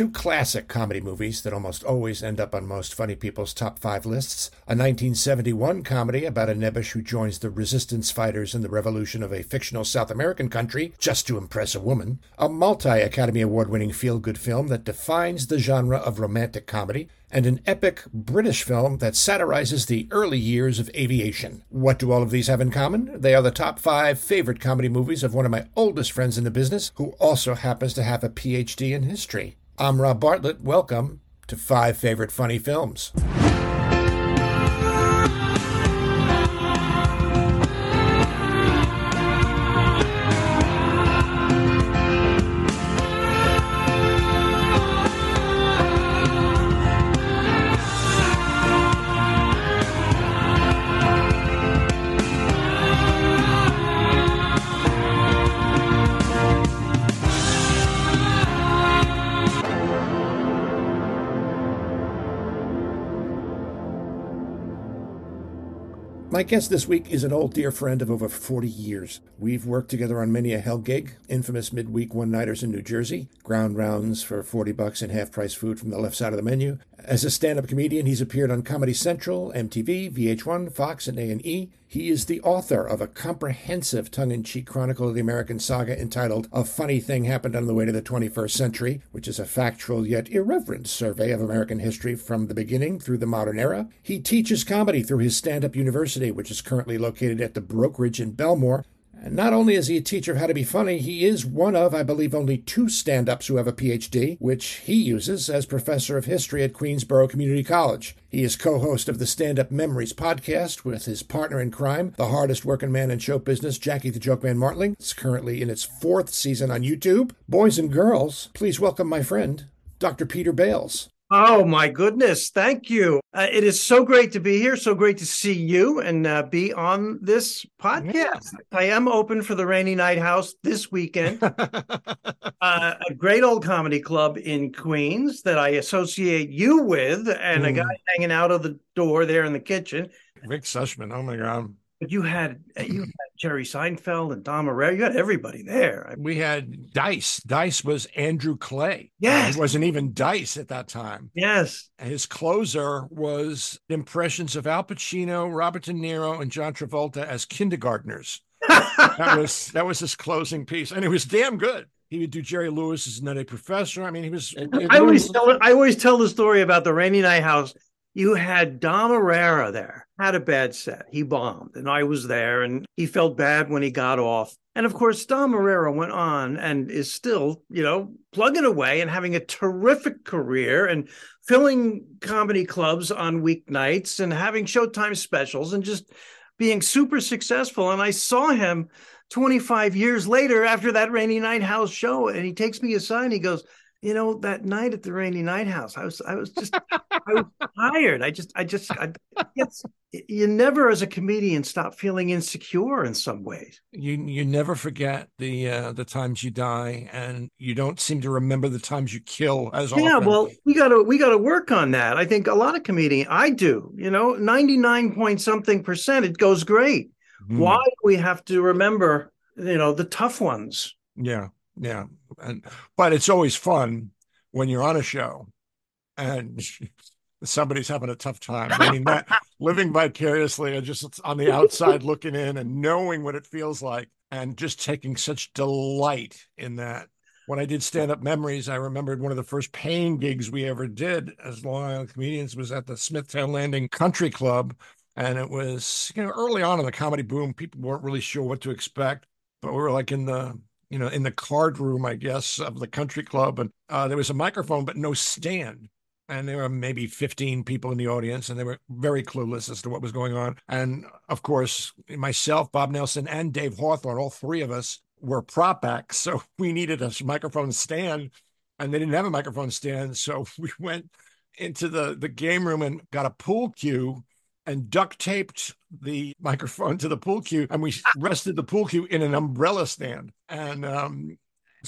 two classic comedy movies that almost always end up on most funny people's top five lists. A 1971 comedy about a nebbish who joins the resistance fighters in the revolution of a fictional South American country just to impress a woman. A multi Academy Award winning feel good film that defines the genre of romantic comedy and an epic British film that satirizes the early years of aviation. What do all of these have in common? They are the top five favorite comedy movies of one of my oldest friends in the business, who also happens to have a PhD in history. I'm Rob Bartlett. Welcome to Five Favorite Funny Films. My guest this week is an old dear friend of over 40 years. We've worked together on many a hell gig, infamous midweek one-nighters in New Jersey, ground rounds for 40 bucks and half-price food from the left side of the menu. As a stand-up comedian, he's appeared on Comedy Central, MTV, VH1, Fox, and A&E. He is the author of a comprehensive tongue-in-cheek chronicle of the American saga entitled A Funny Thing Happened on the Way to the 21st Century, which is a factual yet irreverent survey of American history from the beginning through the modern era. He teaches comedy through his stand-up university, which is currently located at the Brokerage in Bellmore. And not only is he a teacher of how to be funny, he is one of, I believe, only two stand ups who have a PhD, which he uses as professor of history at Queensborough Community College. He is co host of the Stand Up Memories podcast with his partner in crime, the hardest working man in show business, Jackie the Joke Man Martling. It's currently in its fourth season on YouTube. Boys and girls, please welcome my friend, Dr. Peter Bales. Oh my goodness! Thank you. Uh, it is so great to be here. So great to see you and uh, be on this podcast. Yeah. I am open for the Rainy Night House this weekend. uh, a great old comedy club in Queens that I associate you with, and mm. a guy hanging out of the door there in the kitchen. Rick Sussman. Oh my god! But you had you had Jerry Seinfeld and Dom Irrera. You had everybody there. We had Dice. Dice was Andrew Clay. Uh, yes, he wasn't even Dice at that time. Yes, his closer was impressions of Al Pacino, Robert De Niro, and John Travolta as kindergartners. that was that was his closing piece, and it was damn good. He would do Jerry Lewis as Nutty Professor. I mean, he was. It, it I always tell I always tell the story about the Rainy Night House you had Dom Irrera there, had a bad set. He bombed, and I was there, and he felt bad when he got off. And of course, Dom Irrera went on and is still, you know, plugging away and having a terrific career and filling comedy clubs on weeknights and having Showtime specials and just being super successful. And I saw him 25 years later after that Rainy Night House show, and he takes me aside and he goes, you know that night at the rainy night house i was i was just i was tired. I just i just I, it's, you never as a comedian stop feeling insecure in some ways. You you never forget the uh the times you die and you don't seem to remember the times you kill as yeah often. well we gotta we gotta work on that. I think a lot of comedians i do you know 99 point something percent it goes great. Mm. why do we have to remember you know the tough ones? Yeah yeah and but it's always fun when you're on a show and somebody's having a tough time. I mean that living vicariously and just on the outside looking in and knowing what it feels like and just taking such delight in that. When I did stand up memories, I remembered one of the first paying gigs we ever did as Long Island comedians was at the Smithtown Landing Country Club. And it was, you know, early on in the comedy boom, people weren't really sure what to expect. But we were like in the you know, in the card room, I guess, of the country club. And uh, there was a microphone, but no stand. And there were maybe 15 people in the audience, and they were very clueless as to what was going on. And of course, myself, Bob Nelson, and Dave Hawthorne, all three of us were prop acts. So we needed a microphone stand, and they didn't have a microphone stand. So we went into the, the game room and got a pool cue and duct taped the microphone to the pool cue, and we rested the pool cue in an umbrella stand. And um,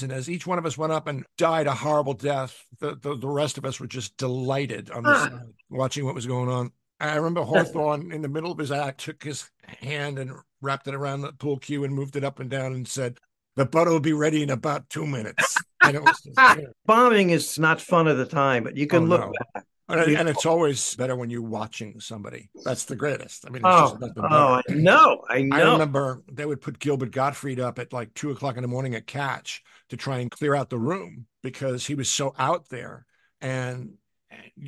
and as each one of us went up and died a horrible death, the the, the rest of us were just delighted on the side, watching what was going on. I remember Hawthorne in the middle of his act took his hand and wrapped it around the pool cue and moved it up and down and said, "The butter will be ready in about two minutes." And it was just, Bombing is not fun at the time, but you can Oh, look no. back. And, and it's always better when you're watching somebody. That's the greatest. I mean, it's Oh, just nothing better. oh, I know, I I remember they would put Gilbert Gottfried up at like two o'clock in the morning at Catch to try and clear out the room because he was so out there. And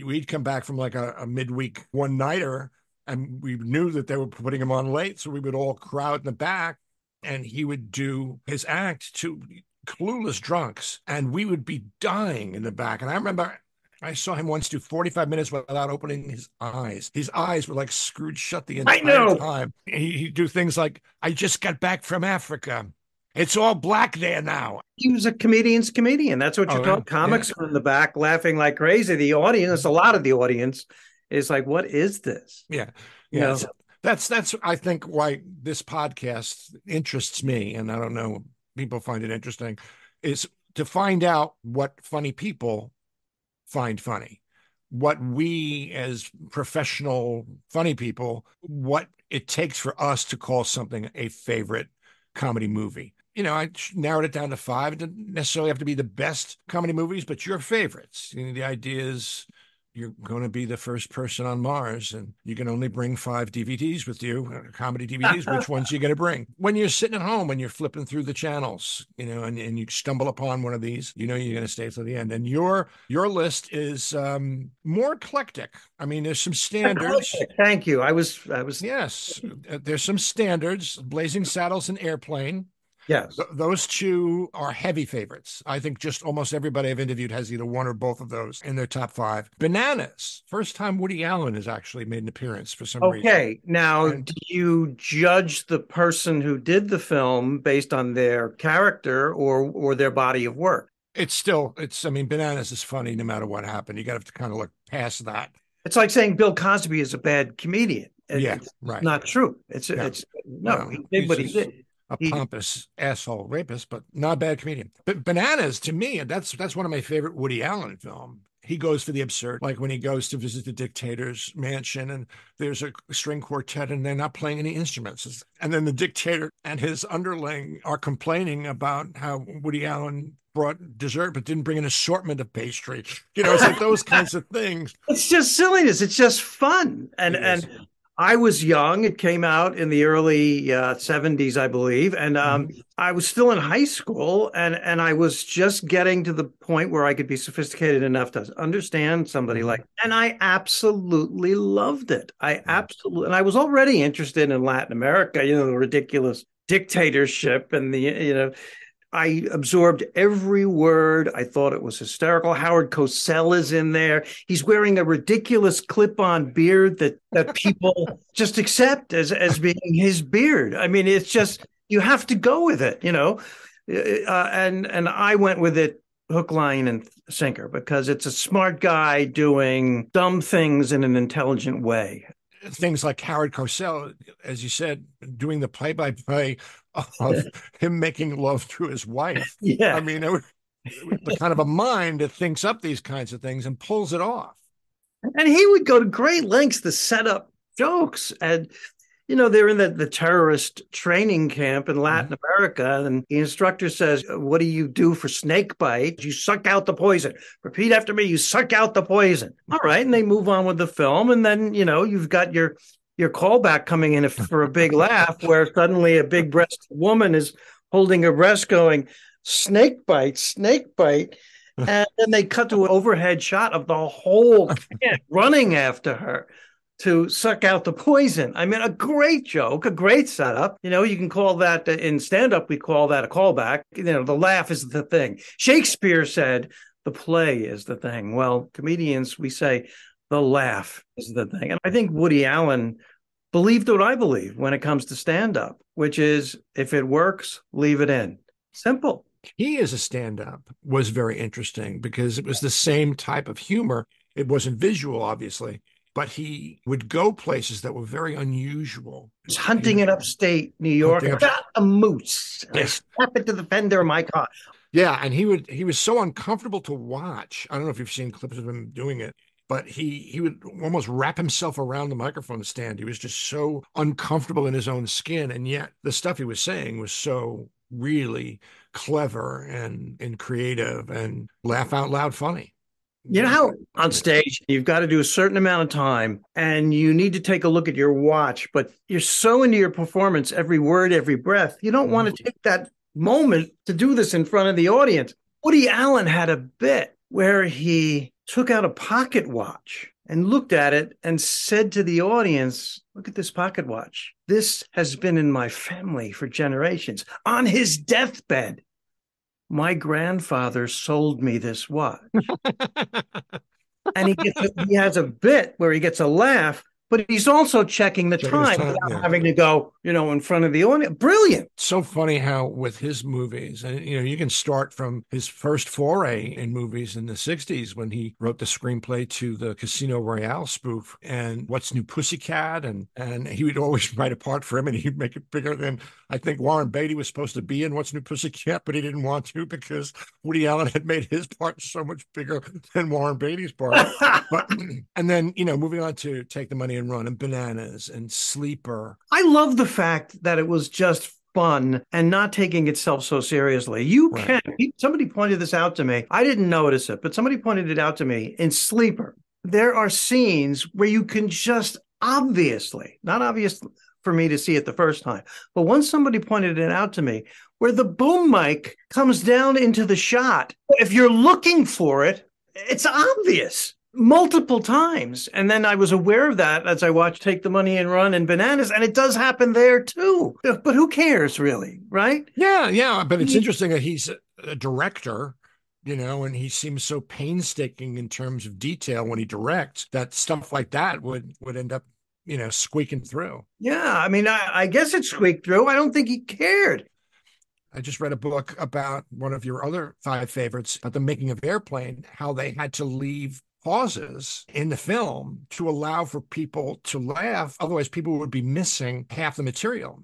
we'd come back from like a, a midweek one nighter and we knew that they were putting him on late. So we would all crowd in the back and he would do his act to clueless drunks and we would be dying in the back. And I remember I saw him once do 45 minutes without opening his eyes. His eyes were like screwed shut the I entire know. time. He, he'd do things like, I just got back from Africa. It's all black there now. He was a comedian's comedian. That's what you're Oh, talking. yeah. Comics are in the back laughing like crazy. The audience, a lot of the audience, is like, "What is this?" Yeah. You Yeah. know? that's that's I think why this podcast interests me, and I don't know, people find it interesting, is to find out what funny people find funny. What we as professional funny people, what it takes for us to call something a favorite comedy movie. You know, I narrowed it down to five. It doesn't necessarily have to be the best comedy movies, but your favorites. You know, the idea is you're going to be the first person on Mars and you can only bring five DVDs with you, uh, comedy DVDs. Which ones are you going to bring? When you're sitting at home and you're flipping through the channels, you know, and, and you stumble upon one of these, you know, you're going to stay till the end. And your your list is um, more eclectic. I mean, there's some standards. Thank you. I was, I was, Yes, there's some standards. Blazing Saddles and Airplane. Yes. Th- those two are heavy favorites. I think just almost everybody I've interviewed has either one or both of those in their top five. Bananas. First time Woody Allen has actually made an appearance for some reason. Okay. Now, And- do you judge the person who did the film based on their character or or their body of work? It's still, it's, I mean, Bananas is funny no matter what happened. You got to have to kind of look past that. It's like saying Bill Cosby is a bad comedian. It- yeah, right. not true. It's No. it's no, No, he did what he did. A He- pompous asshole rapist, but not a bad comedian. But Bananas, to me, and that's that's one of my favorite Woody Allen film. He goes for the absurd, like when he goes to visit the dictator's mansion and there's a string quartet and they're not playing any instruments. And then the dictator and his underling are complaining about how Woody Allen brought dessert but didn't bring an assortment of pastry. You know, it's like those kinds of things. It's just silliness. It's just fun. And and I was young. It came out in the early uh, 70s, I believe, and um, I was still in high school, and and I was just getting to the point where I could be sophisticated enough to understand somebody Mhm. like. And I absolutely loved it. I absolutely, and I was already interested in Latin America. You know, the ridiculous dictatorship and the you know. I absorbed every word. I thought it was hysterical. Howard Cosell is in there. He's wearing a ridiculous clip-on beard that that people just accept as as being his beard. I mean, it's just you have to go with it, you know. Uh, and and I went with it hook, line, and sinker because it's a smart guy doing dumb things in an intelligent way. things like Howard Cosell, as you said, doing the play-by-play of him making love to his wife. Yeah, I mean, it the kind of a mind that thinks up these kinds of things and pulls it off. and he would go to great lengths to set up jokes. And you know they're in the, the terrorist training camp in latin mm-hmm. america. And the instructor says what do you do for snake bite? You suck out the poison. Repeat after me. You suck out the poison. All right. And they move on with the film. And then you know you've got your your callback coming in for a big laugh where suddenly a big breasted woman is holding her breast going snake bite snake bite and then they cut to an overhead shot of the whole camp running after her to suck out the poison. I mean, a great joke, a great setup. You know, you can call that in stand up, we call that a callback. You know, the laugh is the thing. Shakespeare said the play is the thing. Well, comedians, we say the laugh is the thing. And I think Woody Allen believed what I believe when it comes to stand up, which is if it works, leave it in. Simple. He, as a stand-up, was very interesting because it was the same type of humor. It wasn't visual, obviously, but he would go places that were very unusual. was hunting in upstate New York. Up- got a moose. I Yes. slap it to the fender of my car. Yeah, and he would he was so uncomfortable to watch. I don't know if you've seen clips of him doing it, but he he would almost wrap himself around the microphone stand. He was just so uncomfortable in his own skin, and yet the stuff he was saying was so really clever and and creative and laugh out loud funny. You know how on stage you've got to do a certain amount of time and you need to take a look at your watch, but you're so into your performance, every word, every breath, you don't want to mm-hmm. take that moment to do this in front of the audience. Woody Allen had a bit where he took out a pocket watch and looked at it and said to the audience, Look at this pocket watch. This has been in my family for generations. On his deathbed, my grandfather sold me this watch. and he gets a, he has a bit where he gets a laugh but he's also checking the checking time, time without yeah. having to go, you know, in front of the audience. Brilliant. So funny how with his movies, and you know, you can start from his first foray in movies in the 60s when he wrote the screenplay to the Casino Royale spoof and What's New Pussycat and and he would always write a part for him and he'd make it bigger than I think Warren Beatty was supposed to be in What's New Pussycat, but he didn't want to because Woody Allen had made his part so much bigger than Warren Beatty's part. but and then, you know, moving on to Take the Money and Run and Bananas and Sleeper. I love the fact that it was just fun and not taking itself so seriously. You right. can. Somebody pointed this out to me. I didn't notice it, but somebody pointed it out to me in Sleeper. There are scenes where you can just obviously, not obvious for me to see it the first time, but once somebody pointed it out to me, where the boom mic comes down into the shot, if you're looking for it, it's obvious multiple times. And then I was aware of that as I watched Take the Money and Run and Bananas. And it does happen there too. But who cares really? Right? Yeah. Yeah. But it's mm. interesting that he's a director. You know, and he seems so painstaking in terms of detail when he directs that stuff like that would would end up, you know, squeaking through. Yeah, I mean, I, I guess it squeaked through. I don't think he cared. I just read a book about one of your other five favorites, about the making of Airplane, how they had to leave pauses in the film to allow for people to laugh. Otherwise, people would be missing half the material.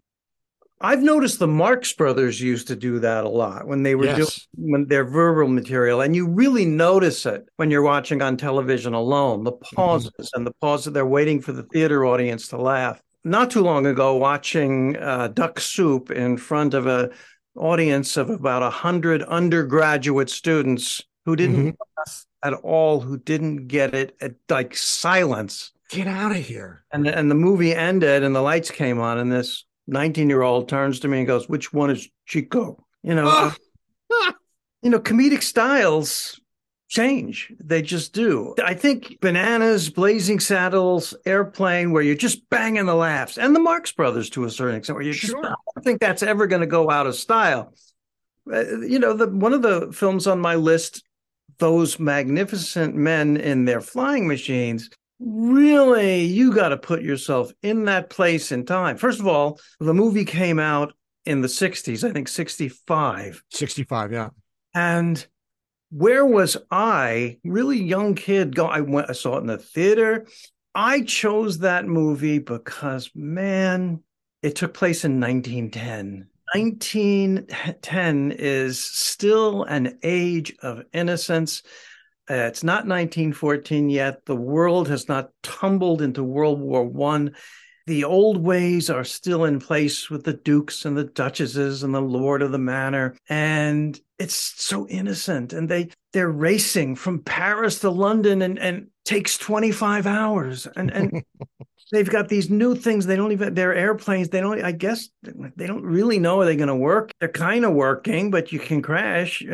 I've noticed the Marx Brothers used to do that a lot when they were yes. doing when their verbal material, and you really notice it when you're watching on television alone. The mm-hmm. pauses mm-hmm. and the pauses they're waiting for the theater audience to laugh. Not too long ago, watching uh, Duck Soup in front of a audience of about a hundred undergraduate students who didn't mm-hmm. laugh at all who didn't get it at like silence. Get out of here. And and the movie ended and the lights came on and this 19 year old turns to me and goes, "Which one is Chico?" You know, uh, you know, comedic styles change. They just do. I think Bananas, Blazing Saddles, Airplane, where you're just banging the laughs, and the Marx Brothers to a certain extent, where you just sure. I don't think that's ever going to go out of style. Uh, you know, the one of the films on my list those magnificent men in their flying machines really you got to put yourself in that place in time. First of all the movie came out in the 60s i think 65 65 yeah. And where was i really young kid go i went i saw it in the theater. I chose that movie because man it took place in 1910 1910 is still an age of innocence. Uh, it's not 1914 yet. The world has not tumbled into World War One. The old ways are still in place with the dukes and the duchesses and the lord of the manor, and it's so innocent. And they they're racing from Paris to London, and and takes 25 hours. And and they've got these new things. They don't even they're airplanes. They don't. I guess they don't really know are they going to work. They're kind of working, but you can crash.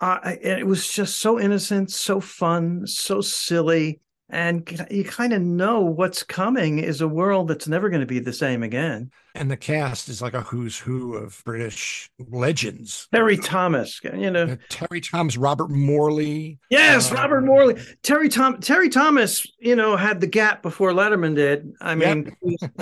Uh, it was just so innocent, so fun, so silly and you kind of know what's coming is a world that's never going to be the same again. And the cast is like a who's who of British legends. Terry Thomas, you know, Terry Thomas, Robert Morley. Yes, uh, Robert Morley. Terry Tom Terry Thomas, you know, had the gap before Letterman did. I mean, yep.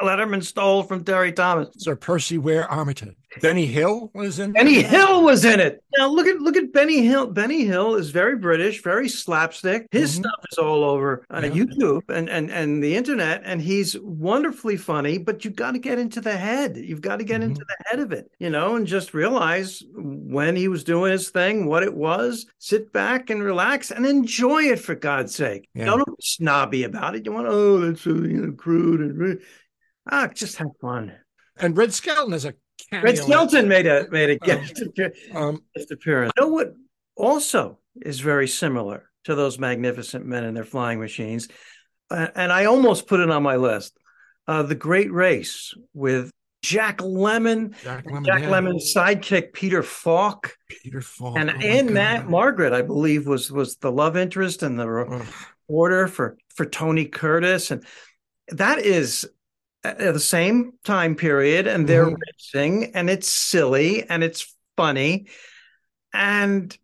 Letterman stole from Terry Thomas. Sir Percy Ware Armitage. Benny Hill was in. Benny Hill was in it. Now look at look at Benny Hill. Benny Hill is very British, very slapstick. His mm-hmm. stuff is all over uh, yeah. YouTube and and and the internet, and he's wonderfully funny. But you've got to get into the head. You've got to get mm-hmm. into the head of it, you know, and just realize when he was doing his thing, what it was. Sit back and relax and enjoy it for God's sake. Yeah. Don't be snobby about it. You want oh, that's so you know crude and ah, just have fun. And Red Skelton is a Red Skelton made a made a guest, um, appearance. You know what? Also, is very similar to those magnificent men and their flying machines, uh, and I almost put it on my list. Uh, the Great Race with Jack Lemmon, Jack Lemmon, Jack yeah. Lemmon's sidekick Peter Falk, Peter Falk, and oh and Matt Margaret, I believe, was was the love interest and the Ugh. reporter for for Tony Curtis, and that is at the same time period, and they're Mhm. racing, and it's silly and it's funny, and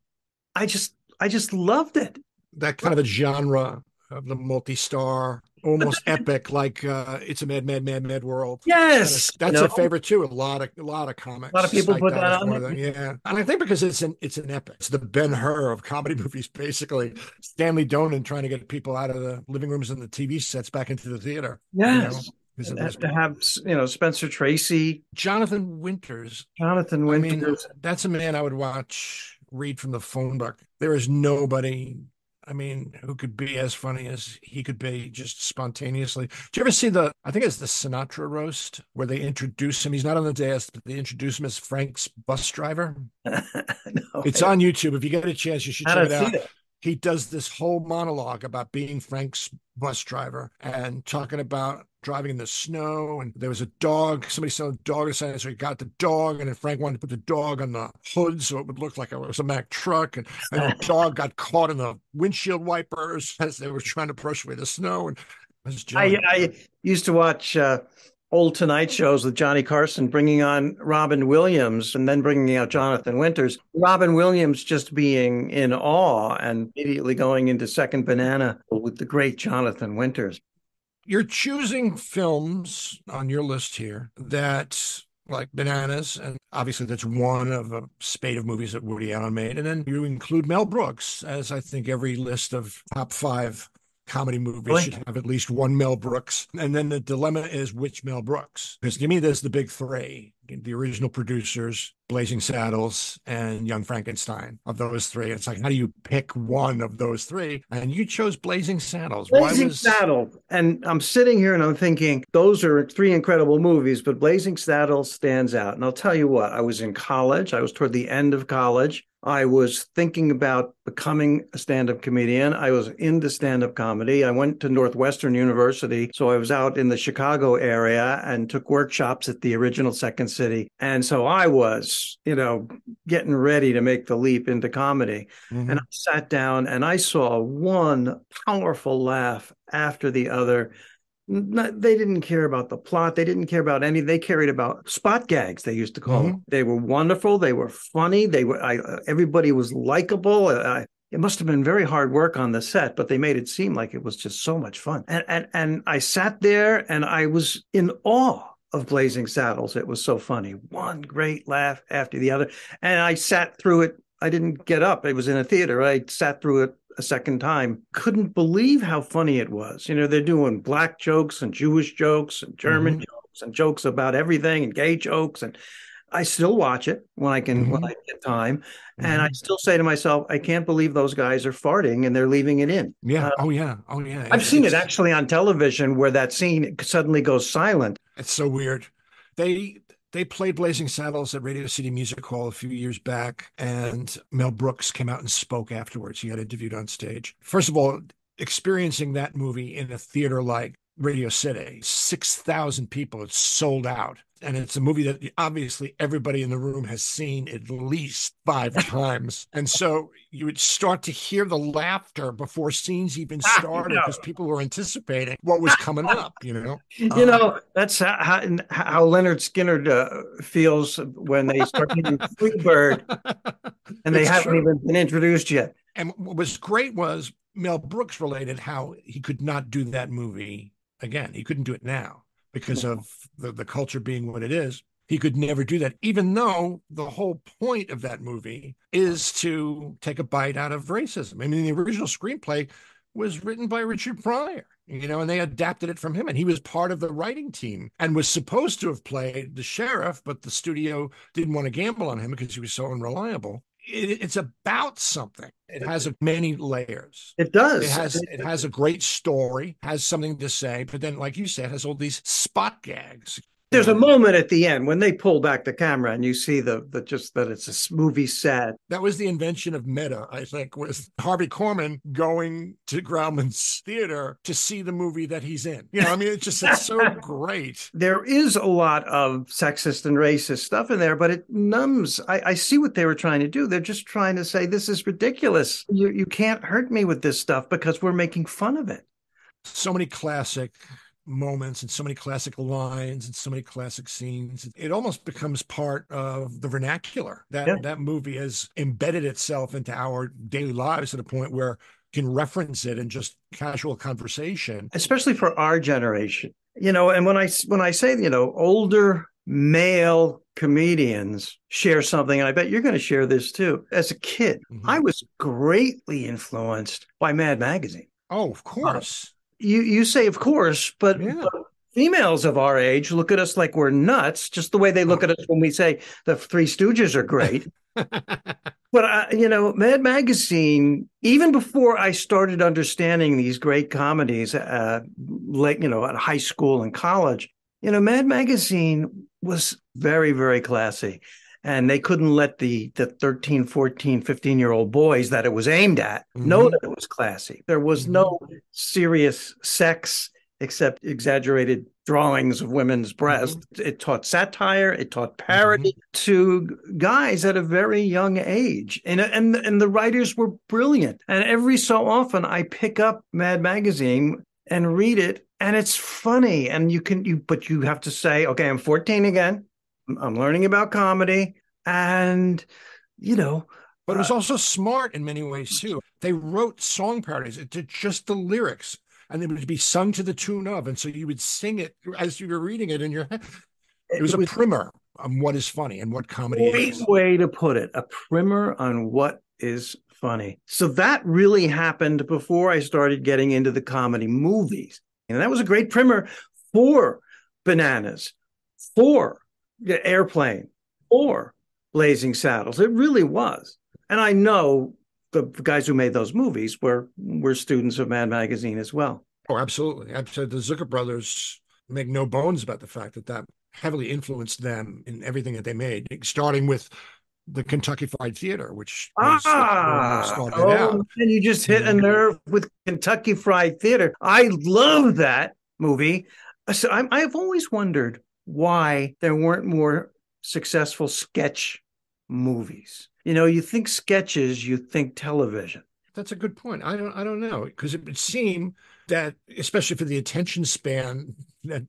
I just I just loved it. that kind of a genre of the multi-star, almost epic, like uh, it's a mad, mad, mad, mad world. Yes, that's you know? a favorite too. A lot of a lot of comics. A lot of people put that on of Yeah, and I think because it's an it's an epic. It's the Ben Hur of comedy movies, basically. Stanley Donen trying to get people out of the living rooms and the TV sets back into the theater. you know, Yes, it And was- to have you know Spencer Tracy, Jonathan Winters. Jonathan I Winters. mean, that's a man I would watch read from the phone book. There is nobody. I mean, who could be as funny as he could be just spontaneously. Do you ever see the, I think it's the Sinatra roast where they introduce him? He's not on the desk, but they introduce him as Frank's bus driver. no, It's on YouTube. If you get a chance, you should check it out. it. He does this whole monologue about being Frank's bus driver and talking about driving in the snow. And there was a dog. Somebody saw a dog inside, so he got the dog. And then Frank wanted to put the dog on the hood so it would look like it was a Mack truck. And, and the dog got caught in the windshield wipers as they were trying to brush away the snow. And I, I used to watch uh, old Tonight shows with Johnny Carson, bringing on Robin Williams and then bringing out Jonathan Winters. Robin Williams just being in awe and immediately going into Second Banana with the great Jonathan Winters. You're choosing films on your list here that like Bananas, and obviously that's one of a spate of movies that Woody Allen made. And then you include Mel Brooks, as I think every list of top five comedy movies Really? should have at least one Mel Brooks. And then the dilemma is which Mel Brooks? Because to me, there's the big three the original producers, Blazing Saddles, and Young Frankenstein. Of those three, it's like, how do you pick one of those three? And you chose Blazing Saddles. Blazing was- Saddles. And I'm sitting here and I'm thinking, those are three incredible movies, but Blazing Saddles stands out. And I'll tell you what, I was in college. I was toward the end of college. I was thinking about becoming a stand up comedian. I was into stand up comedy. I went to Northwestern University. So I was out in the Chicago area and took workshops at the original Second City. And so I was, you know, getting ready to make the leap into comedy. Mhm. And I sat down and I saw one powerful laugh after the other. Not, they didn't care about the plot. They didn't care about any. They cared about spot gags. They used to call mm-hmm. them. They were wonderful. They were funny. They were. I, uh, everybody was likable. Uh, I, it must have been very hard work on the set, but they made it seem like it was just so much fun. And and and I sat there and I was in awe of Blazing Saddles. It was so funny. One great laugh after the other, and I sat through it. I didn't get up. It was in a theater. I sat through it a second time. Couldn't believe how funny it was. You know, they're doing black jokes and Jewish jokes and German Mhm. jokes and jokes about everything and gay jokes. And I still watch it when I can, when Mhm. I get time. And I Mhm. still say to myself, I can't believe those guys are farting and they're leaving it in. Yeah. Uh, oh yeah. Oh yeah. I've seen it actually on television where that scene suddenly goes silent. It's so weird. They they played Blazing Saddles at Radio City Music Hall a few years back, and Mel Brooks came out and spoke afterwards. He got interviewed on stage. First of all, experiencing that movie in a theater like Radio City, six thousand people, it's sold out. And it's a movie that obviously everybody in the room has seen at least five times. And so you would start to hear the laughter before scenes even Ah, started no. because people were anticipating what was coming up, you know? You Uh, know, that's how, how, how Lynyrd Skynyrd uh, feels when they start getting Freebird and they haven't true. even been introduced yet. And what was great was Mel Brooks related how he could not do that movie again. He couldn't do it now because of the, the culture being what it is. He could never do that, even though the whole point of that movie is to take a bite out of racism. I mean, the original screenplay was written by Richard Pryor, you know, and they adapted it from him. And he was part of the writing team and was supposed to have played the sheriff, but the studio didn't want to gamble on him because he was so unreliable. It, it's about something. It has many layers. It does. It has it has a great story, has something to say, but then, like you said, has all these spot gags. There's a moment at the end when they pull back the camera and you see the the just that it's a movie set. That was the invention of meta, I think, was Harvey Korman going to Grauman's theater to see the movie that he's in. You know, I mean, it's just it's so great. There is a lot of sexist and racist stuff in there, but it numbs. I, I see what they were trying to do. They're just trying to say this is ridiculous. You you can't hurt me with this stuff because we're making fun of it. So many classic moments and so many classic lines and so many classic scenes. It almost becomes part of the vernacular. That Yeah. that movie has embedded itself into our daily lives to the point where you can reference it in just casual conversation. especially for our generation you know and when i when i say you know older male comedians share something and i bet you're going to share this too as a kid Mhm. i was greatly influenced by mad magazine Oh, of course. You you say of course but, Yeah. but females of our age look at us like we're nuts just the way they look at us when we say the three stooges are great. But uh, you know, Mad Magazine, even before I started understanding these great comedies, uh, like you know, at high school and college, you know, Mad Magazine was very, very classy, and they couldn't let the the 13, 14, 15 year old boys that it was aimed at know Mhm. that it was classy. There was no mm-hmm. serious sex except exaggerated drawings of women's breasts. Mm-hmm. It taught satire, it taught parody mm-hmm. to guys at a very young age. And, and and the writers were brilliant. And every so often I pick up Mad Magazine and read it and it's funny and you can you but you have to say okay, I'm 14 again. I'm- learning about comedy and you know, But it was uh, also smart in many ways too. They wrote song parodies to just the lyrics, and they would be sung to the tune of, and so you would sing it as you were reading it in your head. It was a primer on what is funny and what comedy Great is. way to put it. A primer on what is funny. So that really happened before I started getting into the comedy movies. And that was a great primer for Bananas, for Airplane, or Blazing Saddles. It really was. And I know the guys who made those movies were were students of Mad Magazine as well. Oh, absolutely. Absolutely. The Zucker brothers make no bones about the fact that that heavily influenced them in everything that they made, starting with the Kentucky Fried Theater, which Ah, oh, and you just hit a Mhm. nerve with Kentucky Fried Theater. I love that movie. So I'm, I've always wondered why there weren't more successful sketch movies. You know, you think sketches, you think television. That's a good point. I don't I don't know because it would seem that especially for the attention span that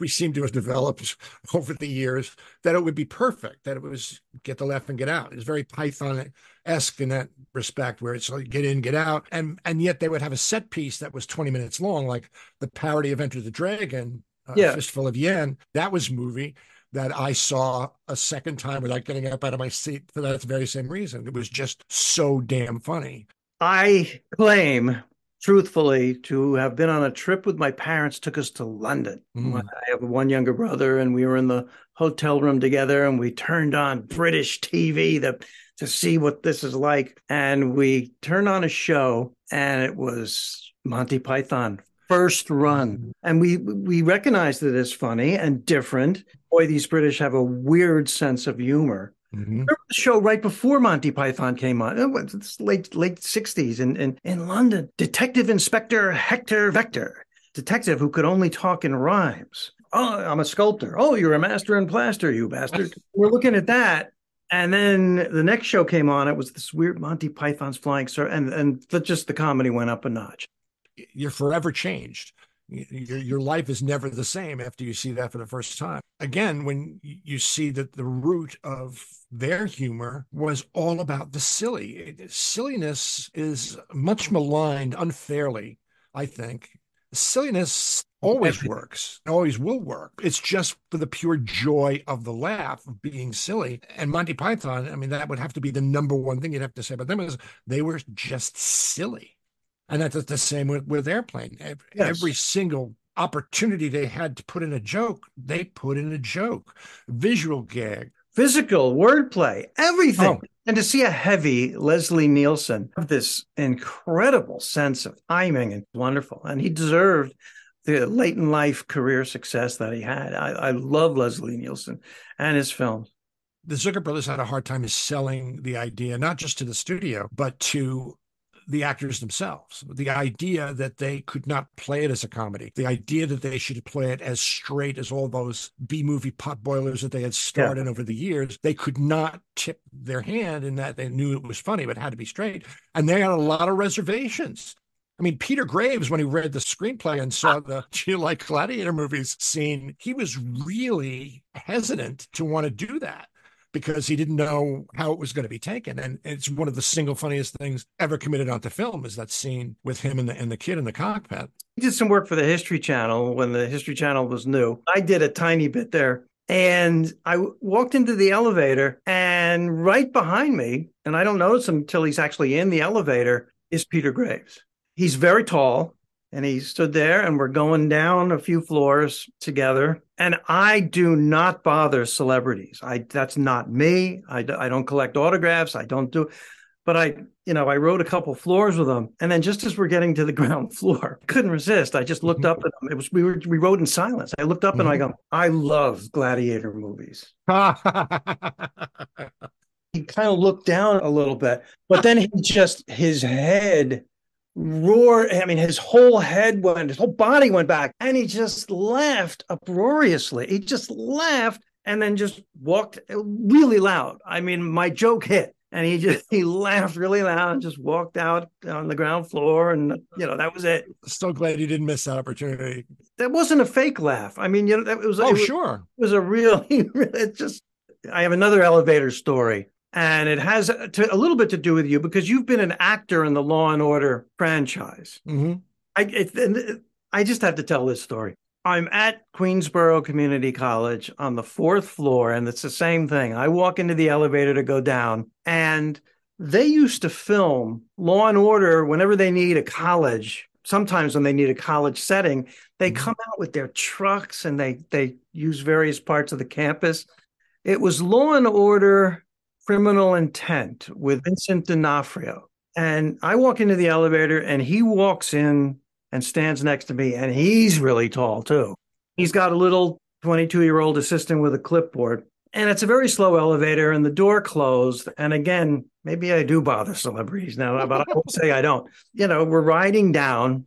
we seem to have developed over the years, that it would be perfect. That it was get the laugh and get out. It's very Python esque in that respect, where it's like get in, get out, and and yet they would have a set piece that was twenty minutes long, like the parody of Enter the Dragon, Yeah. Fistful of Yen. That was movie that I saw a second time without getting up out of my seat for that very same reason. It was just so damn funny. I claim, truthfully, to have been on a trip with my parents, took us to London. Mm. I have one younger brother, and we were in the hotel room together, and we turned on British TV to, to see what this is like. And we turned on a show, and it was Monty Python. First run, and we we recognize that it's funny and different. Boy, these British have a weird sense of humor Mhm. remember the show right before Monty Python came on. It was it's late late sixties in, in in London. Detective Inspector Hector Vector, detective who could only talk in rhymes. Oh, I'm a sculptor. Oh, you're a master in plaster, you bastard. We're looking at that. And then the next show came on. It was this weird Monty Python's Flying Sir, and and the, just the comedy went up a notch. You're forever changed. Your, your life is never the same after you see that for the first time. Again, when you see that the root of their humor was all about the silly. It- Silliness is much maligned unfairly, I think. Silliness always works, always will work. It's just for the pure joy of the laugh of being silly. And Monty Python, I mean, that would have to be the number one thing you'd have to say about them is they were just silly. And that's the same with, with Airplane. Ev- Yes. Every single opportunity they had to put in a joke, they put in a joke. Visual gag. physical wordplay, everything. Oh. And to see a heavy Leslie Nielsen have this incredible sense of timing and wonderful. And he deserved the late in life career success that he had. I, I love Leslie Nielsen and his films. The Zucker brothers had a hard time selling the idea, not just to the studio, but to the actors themselves. The idea that they could not play it as a comedy, the idea that they should play it as straight as all those B movie pot boilers that they had starred yeah. in over the years, they could not tip their hand in that they knew it was funny, but had to be straight. And they had a lot of reservations. I mean, Peter Graves, when he read the screenplay and saw the Do You Like Gladiator movies scene, he was really hesitant to want to do that because he didn't know how it was going to be taken. And it's one of the single funniest things ever committed onto film is that scene with him and the and the kid in the cockpit. He did some work for the History Channel when the History Channel was new. I did a tiny bit there. And I walked into the elevator, and right behind me, and I don't notice him until he's actually in the elevator, is Peter Graves. He's very tall and he stood there and we're going down a few floors together and i do not bother celebrities. I that's not me. I, I don't collect autographs. I don't do but i you know i rode a couple floors with them, and then just as we're getting to the ground floor couldn't resist. I just looked up at them. it was we were we rode in silence. I looked up mm-hmm. and i go i love gladiator movies. He kind of looked down a little bit but then he just his head roar. I mean, his whole head went, his whole body went back, and he just laughed uproariously. He just laughed and then just walked really loud. I mean, my joke hit. And he just he laughed really loud and just walked out on the ground floor, and you know that was it. So glad you didn't miss that opportunity. That wasn't a fake laugh. I mean, you know, that was. Oh, it was, sure. It was a real. It just. I have another elevator story and it has to, a little bit to do with you because you've been an actor in the Law and Order franchise. Mm-hmm. I it, I just have to tell this story. I'm at Queensborough Community College on the fourth floor, and it's the same thing. I walk into the elevator to go down, and they used to film Law and Order whenever they need a college. Sometimes when they need a college setting, they mm-hmm. come out with their trucks and they they use various parts of the campus. It was Law and Order Criminal Intent with Vincent D'Onofrio. And I walk into the elevator and he walks in and stands next to me, and he's really tall too. He's got a little 22 year old assistant with a clipboard. And it's a very slow elevator, and the door closed. And again, maybe I do bother celebrities now, but I won't say I don't. You know, we're riding down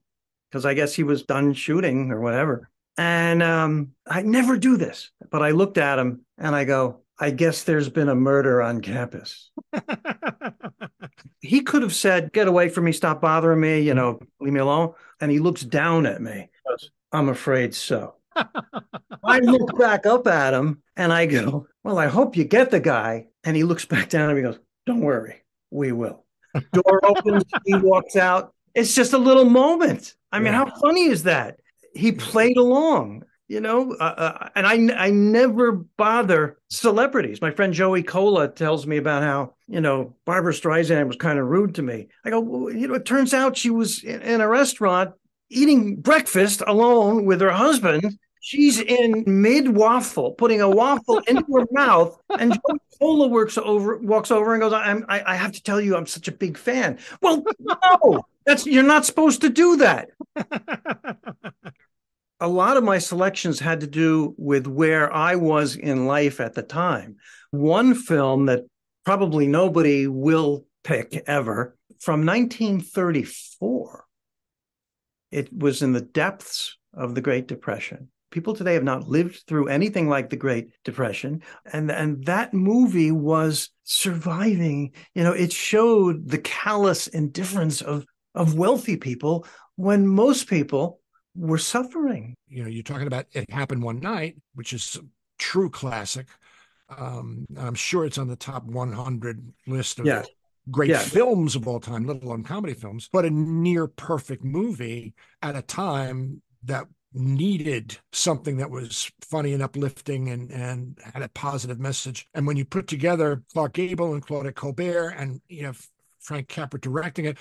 because I guess he was done shooting or whatever. And um, I never do this, but I looked at him and I go, I guess there's been a murder on campus. he could have said, Get away from me, stop bothering me, you know, leave me alone. And he looks down at me. I'm afraid so. I look back up at him and I go, Well, I hope you get the guy. And he looks back down at me and he goes, Don't worry, we will. Door opens, he walks out. It's just a little moment. I mean, yeah. how funny is that? He played along you know uh, uh, and i i never bother celebrities. My friend Joey Kola tells me about how you know barbara streisand was kind of rude to me. I go well, you know it turns out she was in, a restaurant eating breakfast alone with her husband. She's in mid waffle putting a waffle into her mouth and Joey Kola works over walks over and goes I'm, I, I have to tell you i'm such a big fan. Well no that's you're not supposed to do that a lot of my selections had to do with where I was in life at the time. One film that probably nobody will pick ever from 1934. It was in the depths of the Great Depression. People today have not lived through anything like the Great Depression. And, and that movie was surviving. You know, it showed the callous indifference of, of wealthy people when most people were suffering. You know, you're talking about It Happened One Night, which is a true classic. Um, I'm sure it's on the top 100 list of yeah. great yeah. films of all time, let alone comedy films, but a near perfect movie at a time that needed something that was funny and uplifting and, and had a positive message. And when you put together Clark Gable and Claudette Colbert and, you know, Frank Capra directing it,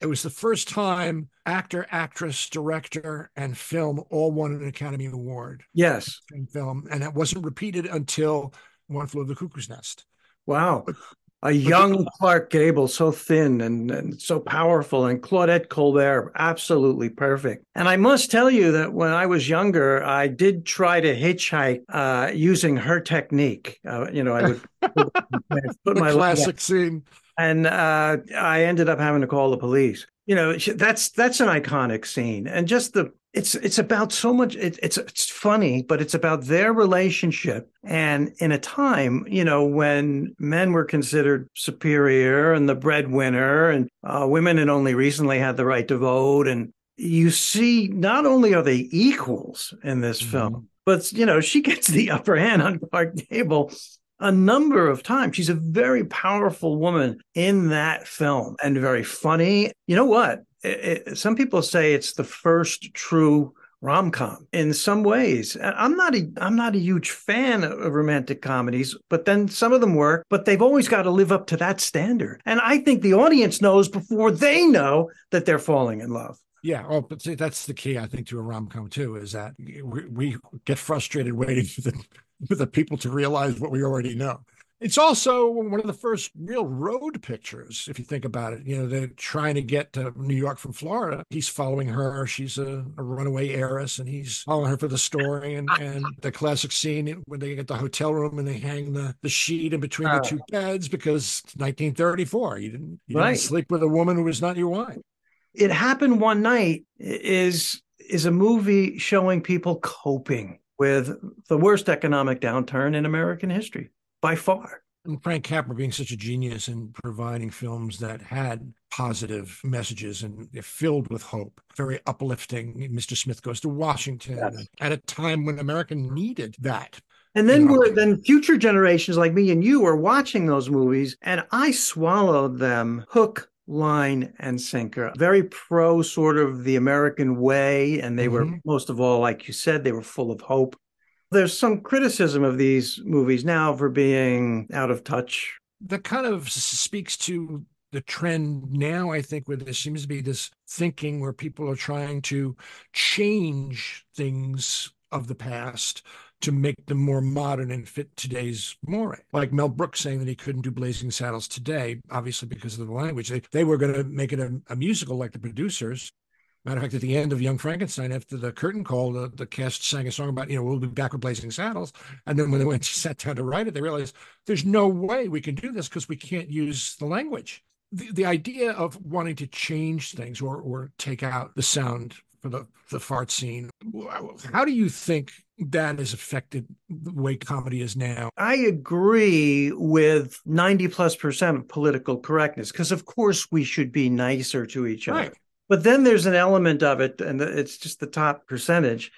it was the first time actor, actress, director, and film all won an Academy Award. Yes. Film. And it wasn't repeated until One Flew of the Cuckoo's Nest. Wow. But, A young Clark Gable, so thin and, and so powerful, and Claudette Colbert, absolutely perfect. And I must tell you that when I was younger, I did try to hitchhike uh, using her technique. Uh, you know, I would my classic scene, and uh, I ended up having to call the police. You know, that's that's an iconic scene, and just the it's it's about so much it, it's it's funny but it's about their relationship. And in a time you know when men were considered superior and the breadwinner and uh, women had only recently had the right to vote. And you see not only are they equals in this mm-hmm. film but you know she gets the upper hand on clark gable a number of times. She's a very powerful woman in that film and very funny. You know what? it, some people say it's the first true rom-com in some ways i'm not a i'm not a huge fan of romantic comedies but then some of them work but they've always got to live up to that standard and i think the audience knows before they know that they're falling in love yeah, well, but see, that's the key, I think, to a rom com too, is that we, we, get frustrated waiting for the for the people to realize what we already know. It's also one of the first real road pictures, if you think about it. You know, they're trying to get to New York from Florida. He's following her. She's a, a runaway heiress, and he's following her for the story. And, and the classic scene when they get the hotel room and they hang the, the sheet in between the oh. two beds because 1934. You didn't, you right. didn't sleep with a woman who was not your wife. It happened one night is is a movie showing people coping with the worst economic downturn in American history by far. And Frank Capra being such a genius in providing films that had positive messages and filled with hope, very uplifting. Mr. Smith Goes to Washington yes. at a time when America needed that. And then we're then future generations like me and you are watching those movies, and I swallowed them hook, line, and sinker. Very pro sort of the American way, and they mm-hmm. were most of all, like you said, they were full of hope. There's some criticism of these movies now for being out of touch. That kind of speaks to the trend now, I think, where there seems to be this thinking where people are trying to change things of the past to make them more modern and fit today's more. Like Mel Brooks saying that he couldn't do Blazing Saddles today, obviously because of the language. They, they were going to make it a, a musical like the producers, Matter of fact, at the end of Young Frankenstein, after the curtain call, the, the cast sang a song about, you know, we'll be back with Blazing Saddles. And then when they went to sat down to write it, they realized there's no way we can do this because we can't use the language. The, the idea of wanting to change things or, or take out the sound for the, the fart scene, how do you think that has affected the way comedy is now? I agree with 90 plus percent of political correctness because, of course, we should be nicer to each other. Right. But then there's an element of it, and it's just the top percentage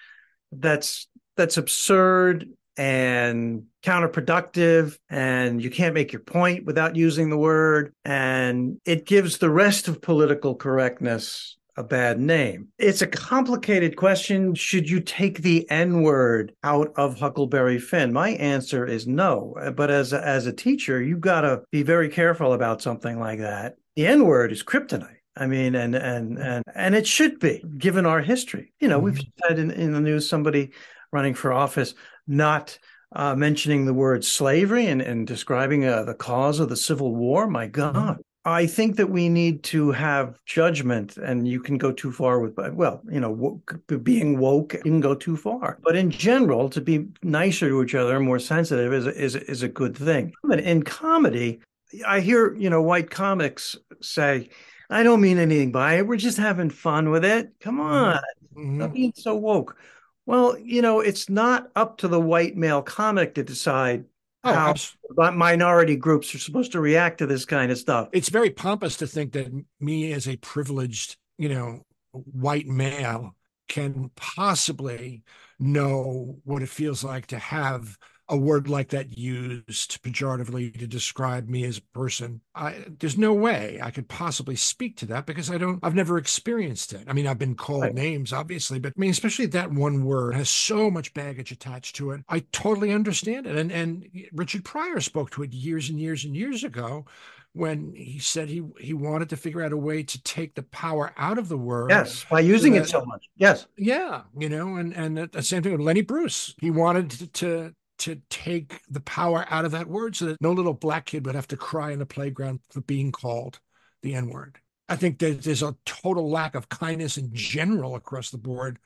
that's that's absurd and counterproductive and you can't make your point without using the word and it gives the rest of political correctness a bad name. It's a complicated question. Should you take the N word out of Huckleberry Finn? My answer is no. But as a, as a teacher, you've got to be very careful about something like that. The N word is kryptonite. I mean, and and and and it should be given our history. You know, mm-hmm. we've had in, in the news somebody running for office not uh, mentioning the word slavery and, and describing uh, the cause of the Civil War. My. God. I think that we need to have judgment, and you can go too far with, well, you know, woke, being woke, you can go too far. But in general, to be nicer to each other, more sensitive, is is is a good thing. But in comedy, I hear you know white comics say, I don't mean anything by it. We're just having fun with it. Come mm-hmm. on. Mm-hmm. Not being so woke. Well, you know, it's not up to the white male comic to decide oh, how absolutely. minority groups are supposed to react to this kind of stuff. It's very pompous to think that me as a privileged, you know, white male can possibly know what it feels like to have a word like that used pejoratively to describe me as a person. I, there's no way I could possibly speak to that because I don't, I've never experienced it. I mean, I've been called right. names, obviously, but I mean, especially that one word has so much baggage attached to it. I totally understand it. And, and Richard Pryor spoke to it years and years and years ago when he said he he wanted to figure out a way to take the power out of the word. Yes, by using so that, it so much. Yes. Yeah, you know, and and the same thing with Lenny Bruce. He wanted to, to to take the power out of that word so that no little black kid would have to cry in the playground for being called the N word. I think that there's a total lack of kindness in general across the board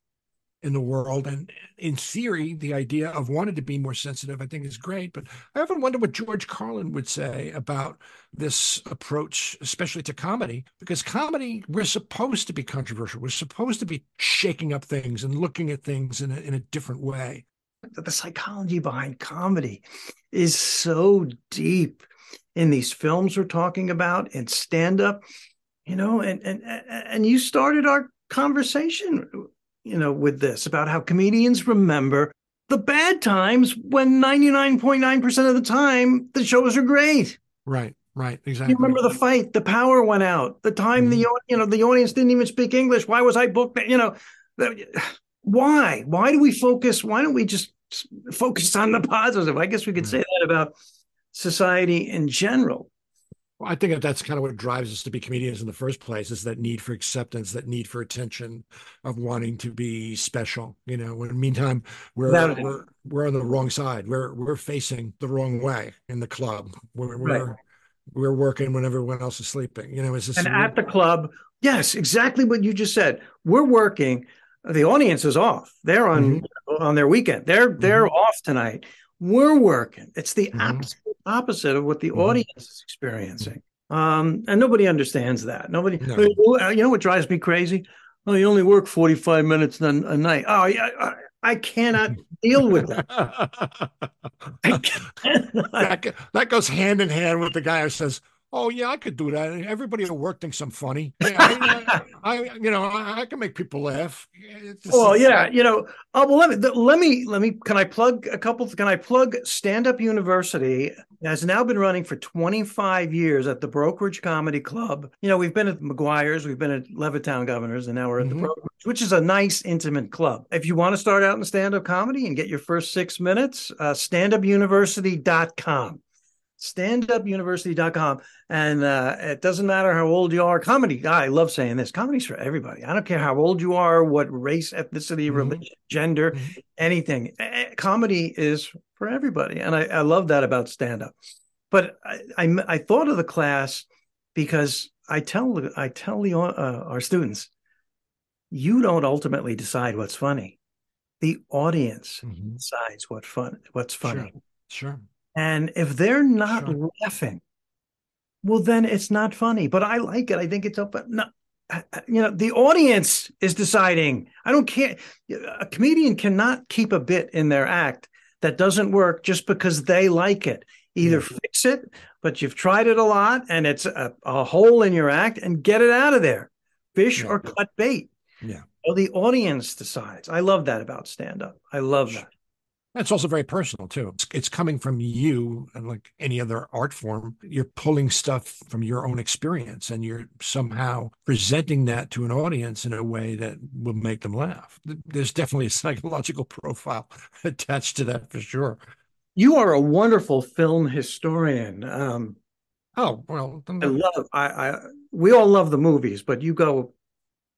in the world. And in theory, the idea of wanting to be more sensitive, I think, is great. But I often wonder what George Carlin would say about this approach, especially to comedy, because comedy, we're supposed to be controversial. We're supposed to be shaking up things and looking at things in a, in a different way. The psychology behind comedy is so deep in these films we're talking about and stand up, you know, and and and you started our conversation you know, with this about how comedians remember the bad times when 99.9% of the time the shows are great. Right, right, exactly. You remember the fight, the power went out, the time mm-hmm. the you know the audience didn't even speak English. Why was I booked? You know, why? Why do we focus? Why don't we just focus on the positive? I guess we could hmm. say that about society in general. Well, I think that's kind of what drives us to be comedians in the first place is that need for acceptance, that need for attention, of wanting to be special. You know, in the meantime, we're we're we're on the wrong side. We're we're facing the wrong way in the club. We're we're, right. we're working when everyone else is sleeping. You know, is this and at the club? Yes, exactly what you just said. We're working. The audience is off. They're on mm-hmm. on their weekend. They're they're mm-hmm. off tonight. We're working. It's the mm-hmm. opposite opposite of what the mm-hmm. audience is experiencing. Um, and nobody understands that. Nobody, no. you know what drives me crazy? Oh, you only work 45 minutes a, a night. Oh, yeah. I, I cannot deal with that. that. That goes hand in hand with the guy who says, Oh yeah, I could do that. Everybody at work thinks I'm funny. Yeah, I, I, you know, I, I, can make people laugh. Just, well, yeah, you know. Oh well, let me let me let me. Can I plug a couple? Can I plug Stand Up University? Has now been running for 25 years at the Brokerage Comedy Club. You know, we've been at the McGuire's, we've been at Levittown Governors, and now we're at mm-hmm. the Brokerage, which is a nice, intimate club. If you want to start out in stand up comedy and get your first six minutes, uh, standupuniversity.com standupuniversity.com. And uh, it doesn't matter how old you are. Comedy, I love saying this comedy's for everybody. I don't care how old you are, what race, ethnicity, mm-hmm. religion, gender, mm-hmm. anything. Comedy is for everybody. And I, I love that about stand up. But I, I, I, thought of the class because I tell I tell the, uh, our students, you don't ultimately decide what's funny. The audience mm-hmm. decides what fun what's funny. Sure. sure. And if they're not sure. laughing, well, then it's not funny. But I like it. I think it's open. No, you know, the audience is deciding. I don't care. A comedian cannot keep a bit in their act that doesn't work just because they like it. Either yeah. fix it, but you've tried it a lot and it's a, a, hole in your act, and get it out of there. Fish yeah. or cut bait. Yeah. Well, the audience decides. I love that about stand up. I love that. It's also very personal too. It's, it's, coming from you, and like any other art form, you're pulling stuff from your own experience, and you're somehow presenting that to an audience in a way that will make them laugh. There's definitely a psychological profile attached to that for sure. You are a wonderful film historian. Um, oh well, I love. I, I we all love the movies, but you go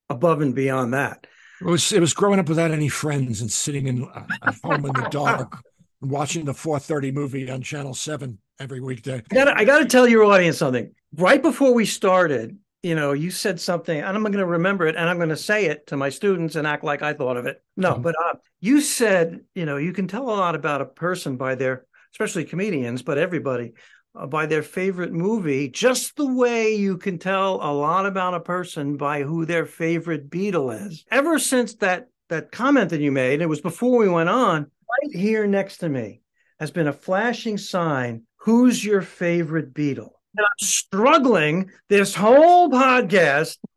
above and beyond that. It was it was growing up without any friends and sitting in uh, at home in the dark and watching the 4:30 movie on Channel Seven every weekday. I got I got to tell your audience something. Right before we started, you know, you said something, and I'm going to remember it, and I'm going to say it to my students and act like I thought of it. No, mm-hmm. but uh, you said, you know, you can tell a lot about a person by their, especially comedians, but everybody Uh, by their favorite movie, just the way you can tell a lot about a person by who their favorite Beatle is. Ever since that that comment that you made, it was before we went on, right here next to me has been a flashing sign. Who's your favorite Beatle? And I'm struggling this whole podcast.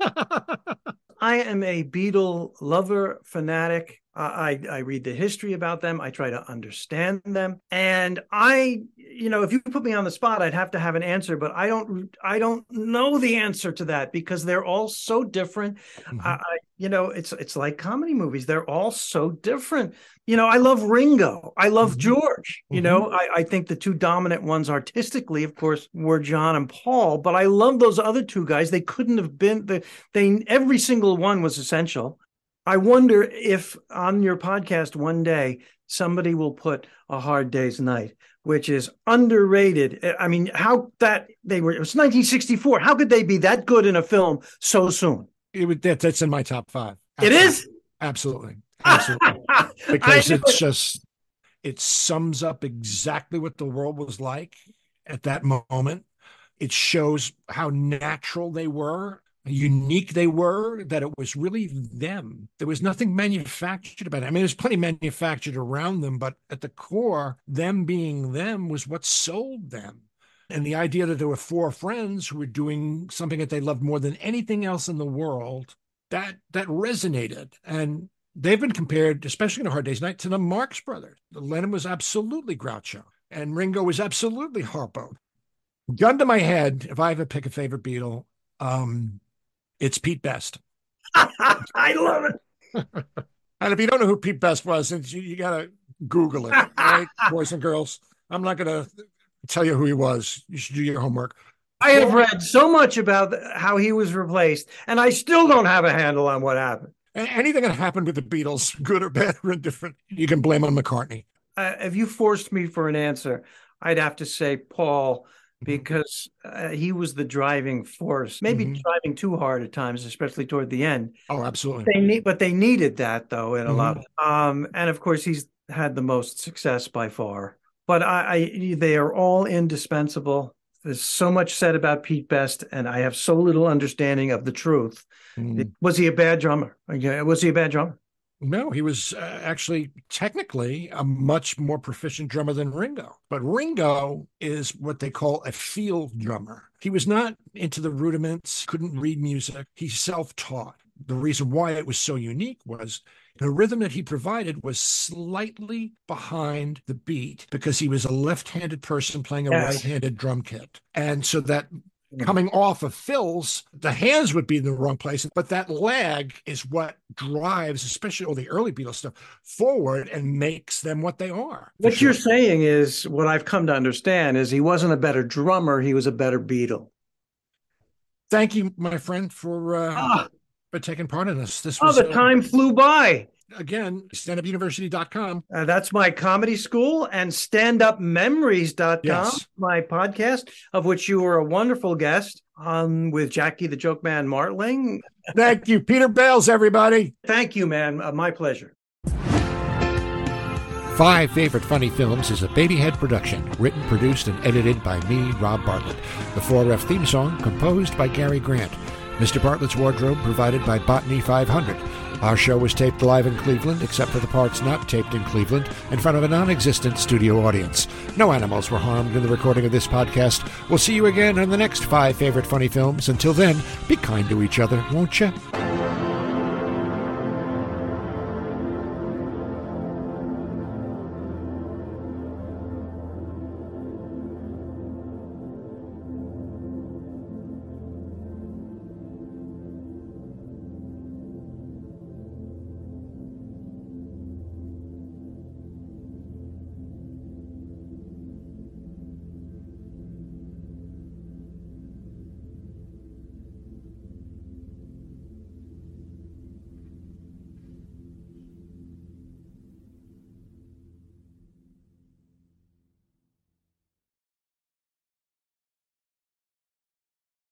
I am a Beatle lover, fanatic. I, I read the history about them. I try to understand them. And I, you know, if you put me on the spot, I'd have to have an answer, but I don't, I don't know the answer to that because they're all so different. Mm-hmm. I, you know, it's, it's like comedy movies. They're all so different. You know, I love Ringo. I love mm-hmm. George. You mm-hmm. know, I, I think the two dominant ones artistically, of course, were John and Paul, but I love those other two guys. They couldn't have been the, they, every single one was essential I wonder if on your podcast one day somebody will put a hard day's night, which is underrated. Eh, I mean, how that they were it was 1964. How could they be that good in a film so soon? It would, that, that's in my top five. It is Absolutely. Absolutely. because it's just it sums up exactly what the world was like at that moment. It shows how natural they were, unique they were, that it was really them. There was nothing manufactured about it. I mean, there's plenty manufactured around them, but at the core, them being them was what sold them. And the idea that there were four friends who were doing something that they loved more than anything else in the world, that that resonated. And they've been compared, especially in A Hard Day's Night, to the Marx Brothers. Lennon was absolutely Groucho, and Ringo was absolutely Harpo. Gun to my head, if I have pick a favorite Beatle, um, it's Pete Best. I love it. and if you don't know who Pete Best was, you, you got to Google it, right, boys and girls. I'm not going to tell you who he was. You should do your homework. I have read so much about how he was replaced, and I still don't have a handle on what happened anything that happened with the Beatles, good or bad or indifferent, you can blame on McCartney. Uh, if you forced me for an answer, I'd have to say Paul. Because uh, he was the driving force. Maybe mm-hmm. driving too hard at times, especially toward the end. Oh, absolutely. They need, but they needed that though in a mm-hmm. lot. Um, and of course, he's had the most success by far. But I, I, they are all indispensable. There's so much said about Pete Best, and I have so little understanding of the truth. Mm. Was he a bad drummer? Was he a bad drummer? No, he was uh, actually technically a much more proficient drummer than Ringo. But Ringo is what they call a feel drummer. He was not into the rudiments, couldn't read music. He self taught. The reason why it was so unique was the rhythm that he provided was slightly behind the beat because he was a left-handed person playing a yes. right-handed drum kit. And so that coming off of fills, the hands would be in the wrong place, but that lag is what drives, especially all the early Beatles stuff, forward and makes them what they are. What sure. you're saying is what I've come to understand is he wasn't a better drummer, he was a better Beatle. Thank you, my friend, for uh, ah for taking part in this. This oh, was, oh, the uh, time flew by. Again, standupuniversity.com. Uh, that's my comedy school and standupmemories.com, yes. my podcast, of which you were a wonderful guest on with Jackie the Joke Man Martling. Thank you. Peter Bales, everybody. Thank you, man. Uh, my pleasure. Five Favorite Funny Films is a Babyhead production, written, produced, and edited by me, Rob Bartlett. The 4F theme song composed by Gary Grant. Mr. Bartlett's wardrobe provided by Botany 500. Our show was taped live in Cleveland, except for the parts not taped in Cleveland, in front of a non existent studio audience. No animals were harmed in the recording of this podcast. We'll see you again on the next five favorite funny films. Until then, be kind to each other, won't you?